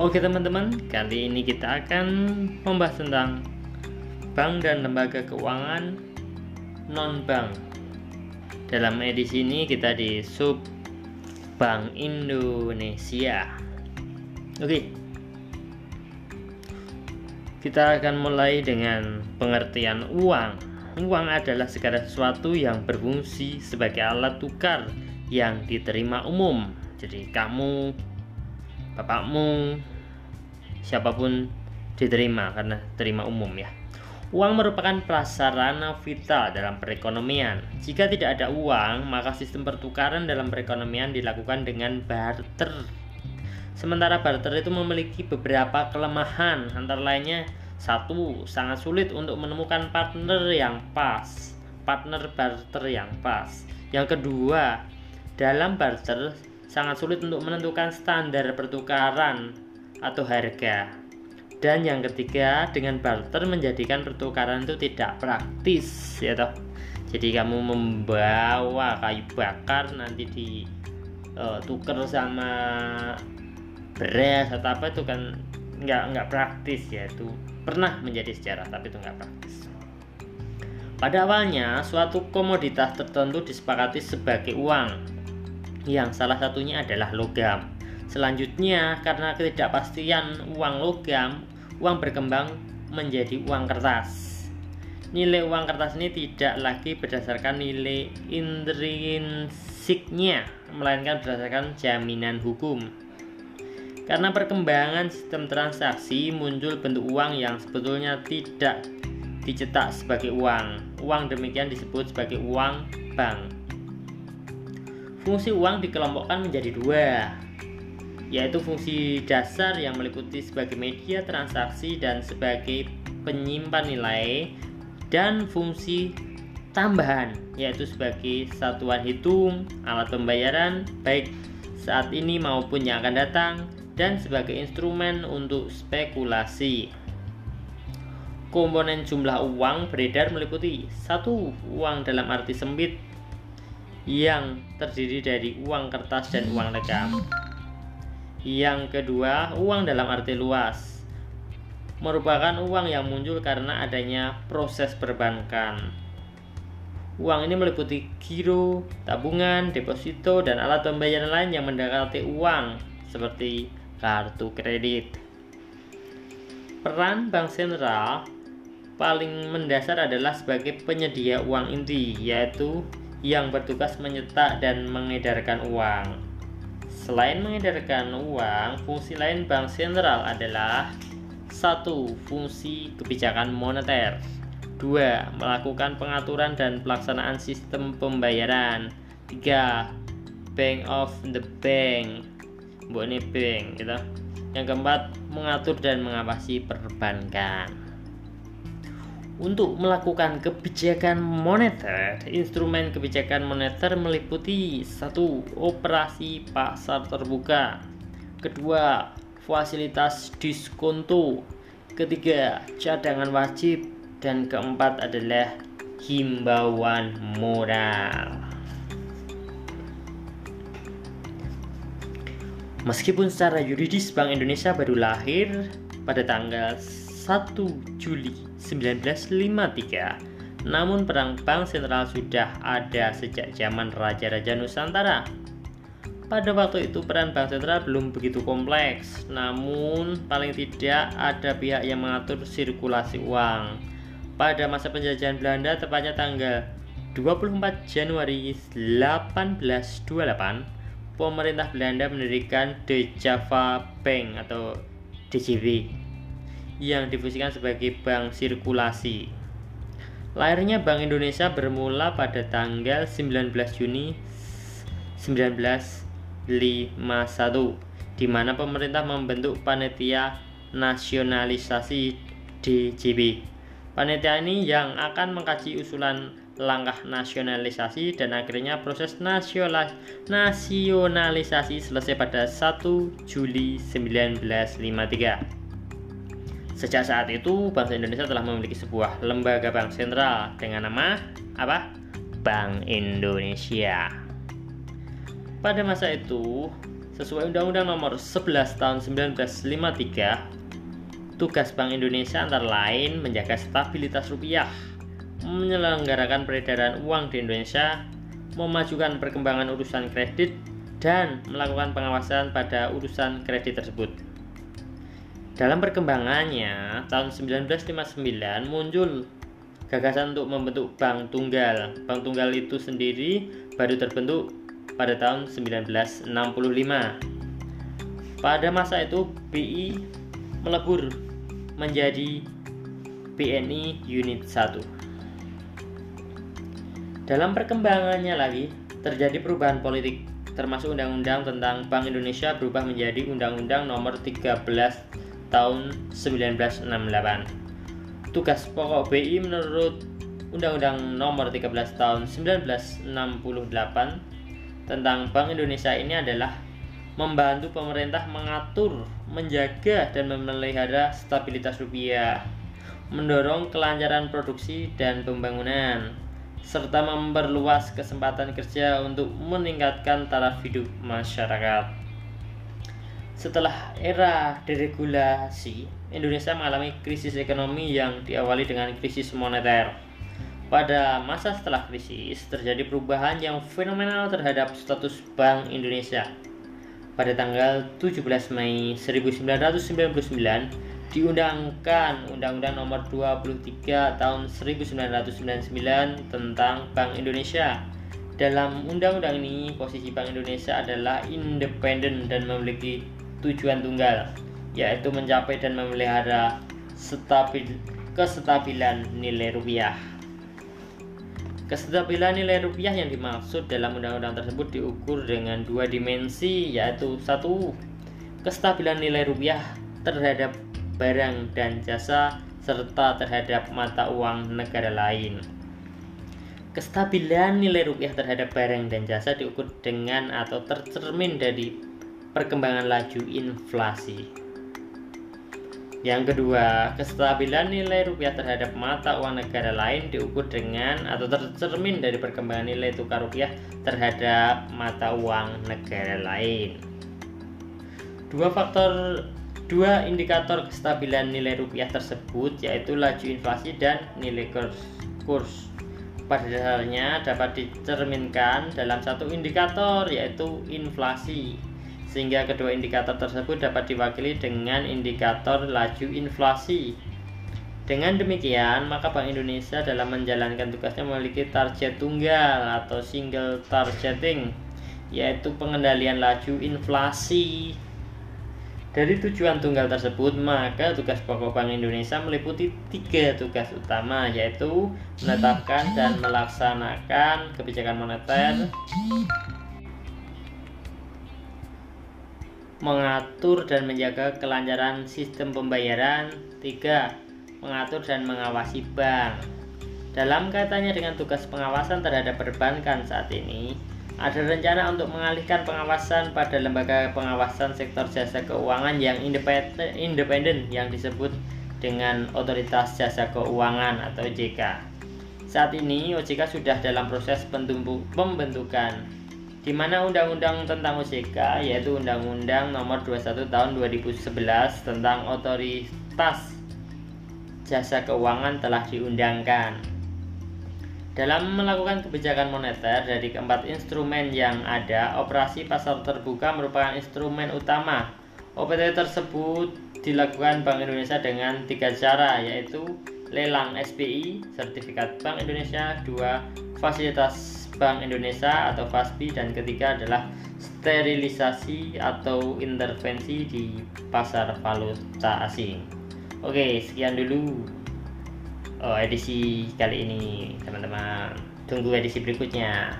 Oke teman-teman, kali ini kita akan membahas tentang bank dan lembaga keuangan non-bank. Dalam edisi ini kita di sub Bank Indonesia. Oke. Kita akan mulai dengan pengertian uang. Uang adalah segala sesuatu yang berfungsi sebagai alat tukar yang diterima umum. Jadi kamu bapakmu siapa pun diterima karena terima umum ya Uang merupakan prasarana vital dalam perekonomian. Jika tidak ada uang, maka sistem pertukaran dalam perekonomian dilakukan dengan barter. Sementara barter itu memiliki beberapa kelemahan, antara lainnya satu, sangat sulit untuk menemukan partner yang pas, partner barter yang pas. Yang kedua, dalam barter sangat sulit untuk menentukan standar pertukaran atau harga. Dan yang ketiga, dengan barter menjadikan pertukaran itu tidak praktis, ya toh. Jadi kamu membawa kayu bakar nanti di uh, tuker sama beras atau apa itu kan nggak nggak praktis ya itu pernah menjadi sejarah tapi itu nggak praktis. Pada awalnya, suatu komoditas tertentu disepakati sebagai uang yang salah satunya adalah logam. Selanjutnya, karena ketidakpastian uang logam, uang berkembang menjadi uang kertas. Nilai uang kertas ini tidak lagi berdasarkan nilai intrinsiknya, melainkan berdasarkan jaminan hukum. Karena perkembangan sistem transaksi, muncul bentuk uang yang sebetulnya tidak dicetak sebagai uang. Uang demikian disebut sebagai uang bank. Fungsi uang dikelompokkan menjadi dua, yaitu fungsi dasar yang meliputi sebagai media transaksi dan sebagai penyimpan nilai, dan fungsi tambahan, yaitu sebagai satuan hitung, alat pembayaran, baik saat ini maupun yang akan datang, dan sebagai instrumen untuk spekulasi. Komponen jumlah uang beredar meliputi satu uang dalam arti sempit yang terdiri dari uang kertas dan uang legam. Yang kedua, uang dalam arti luas merupakan uang yang muncul karena adanya proses perbankan. Uang ini meliputi giro, tabungan, deposito, dan alat pembayaran lain yang mendekati uang seperti kartu kredit. Peran bank sentral paling mendasar adalah sebagai penyedia uang inti, yaitu yang bertugas menyetak dan mengedarkan uang. Selain mengedarkan uang, fungsi lain bank sentral adalah satu, fungsi kebijakan moneter. Dua, melakukan pengaturan dan pelaksanaan sistem pembayaran. Tiga, bank of the bank. Bone bank gitu. Yang keempat, mengatur dan mengawasi perbankan. Untuk melakukan kebijakan moneter, instrumen kebijakan moneter meliputi satu operasi pasar terbuka, kedua fasilitas diskonto, ketiga cadangan wajib, dan keempat adalah himbauan moral. Meskipun secara yuridis Bank Indonesia baru lahir pada tanggal 1 Juli 1953. Namun perang bank sentral sudah ada sejak zaman Raja-Raja Nusantara. Pada waktu itu peran bank sentral belum begitu kompleks, namun paling tidak ada pihak yang mengatur sirkulasi uang. Pada masa penjajahan Belanda tepatnya tanggal 24 Januari 1828, pemerintah Belanda mendirikan De Java Bank atau DJB yang difusikan sebagai bank sirkulasi. Lahirnya Bank Indonesia bermula pada tanggal 19 Juni 1951 di mana pemerintah membentuk panitia nasionalisasi DJB. Panitia ini yang akan mengkaji usulan langkah nasionalisasi dan akhirnya proses nasionalisasi selesai pada 1 Juli 1953. Sejak saat itu, bangsa Indonesia telah memiliki sebuah lembaga bank sentral dengan nama apa? Bank Indonesia. Pada masa itu, Sesuai Undang-Undang Nomor 11 Tahun 1953, tugas Bank Indonesia antara lain menjaga stabilitas rupiah, menyelenggarakan peredaran uang di Indonesia, memajukan perkembangan urusan kredit, dan melakukan pengawasan pada urusan kredit tersebut. Dalam perkembangannya, tahun 1959 muncul gagasan untuk membentuk bank tunggal. Bank tunggal itu sendiri baru terbentuk pada tahun 1965. Pada masa itu BI melebur menjadi BNI Unit 1. Dalam perkembangannya lagi terjadi perubahan politik termasuk undang-undang tentang Bank Indonesia berubah menjadi Undang-Undang Nomor 13 tahun 1968 tugas pokok BI menurut Undang-Undang Nomor 13 Tahun 1968 tentang Bank Indonesia ini adalah membantu pemerintah mengatur, menjaga dan memelihara stabilitas rupiah, mendorong kelancaran produksi dan pembangunan, serta memperluas kesempatan kerja untuk meningkatkan taraf hidup masyarakat. Setelah era deregulasi, Indonesia mengalami krisis ekonomi yang diawali dengan krisis moneter. Pada masa setelah krisis, terjadi perubahan yang fenomenal terhadap status Bank Indonesia. Pada tanggal 17 Mei 1999, diundangkan Undang-Undang Nomor 23 Tahun 1999 tentang Bank Indonesia. Dalam undang-undang ini, posisi Bank Indonesia adalah independen dan memiliki tujuan tunggal yaitu mencapai dan memelihara stabil, kestabilan nilai rupiah. Kestabilan nilai rupiah yang dimaksud dalam undang-undang tersebut diukur dengan dua dimensi yaitu satu kestabilan nilai rupiah terhadap barang dan jasa serta terhadap mata uang negara lain. Kestabilan nilai rupiah terhadap barang dan jasa diukur dengan atau tercermin dari perkembangan laju inflasi. Yang kedua, kestabilan nilai rupiah terhadap mata uang negara lain diukur dengan atau tercermin dari perkembangan nilai tukar rupiah terhadap mata uang negara lain. Dua faktor dua indikator kestabilan nilai rupiah tersebut yaitu laju inflasi dan nilai kurs. kurs. Pada dasarnya dapat dicerminkan dalam satu indikator yaitu inflasi sehingga kedua indikator tersebut dapat diwakili dengan indikator laju inflasi. Dengan demikian, maka Bank Indonesia dalam menjalankan tugasnya memiliki target tunggal atau single targeting, yaitu pengendalian laju inflasi. Dari tujuan tunggal tersebut, maka tugas pokok Bank Indonesia meliputi tiga tugas utama, yaitu menetapkan dan melaksanakan kebijakan moneter, mengatur dan menjaga kelancaran sistem pembayaran. 3. Mengatur dan mengawasi bank. Dalam kaitannya dengan tugas pengawasan terhadap perbankan saat ini, ada rencana untuk mengalihkan pengawasan pada lembaga pengawasan sektor jasa keuangan yang independen yang disebut dengan Otoritas Jasa Keuangan atau OJK. Saat ini OJK sudah dalam proses pembentukan di mana undang-undang tentang OJK yaitu Undang-Undang Nomor 21 Tahun 2011 tentang Otoritas Jasa Keuangan telah diundangkan. Dalam melakukan kebijakan moneter dari keempat instrumen yang ada, operasi pasar terbuka merupakan instrumen utama. OPT tersebut dilakukan Bank Indonesia dengan tiga cara, yaitu lelang SBI, sertifikat Bank Indonesia, dua fasilitas Bank Indonesia atau FASBI dan ketiga adalah sterilisasi atau intervensi di pasar valuta asing. Oke, sekian dulu oh, edisi kali ini, teman-teman. Tunggu edisi berikutnya.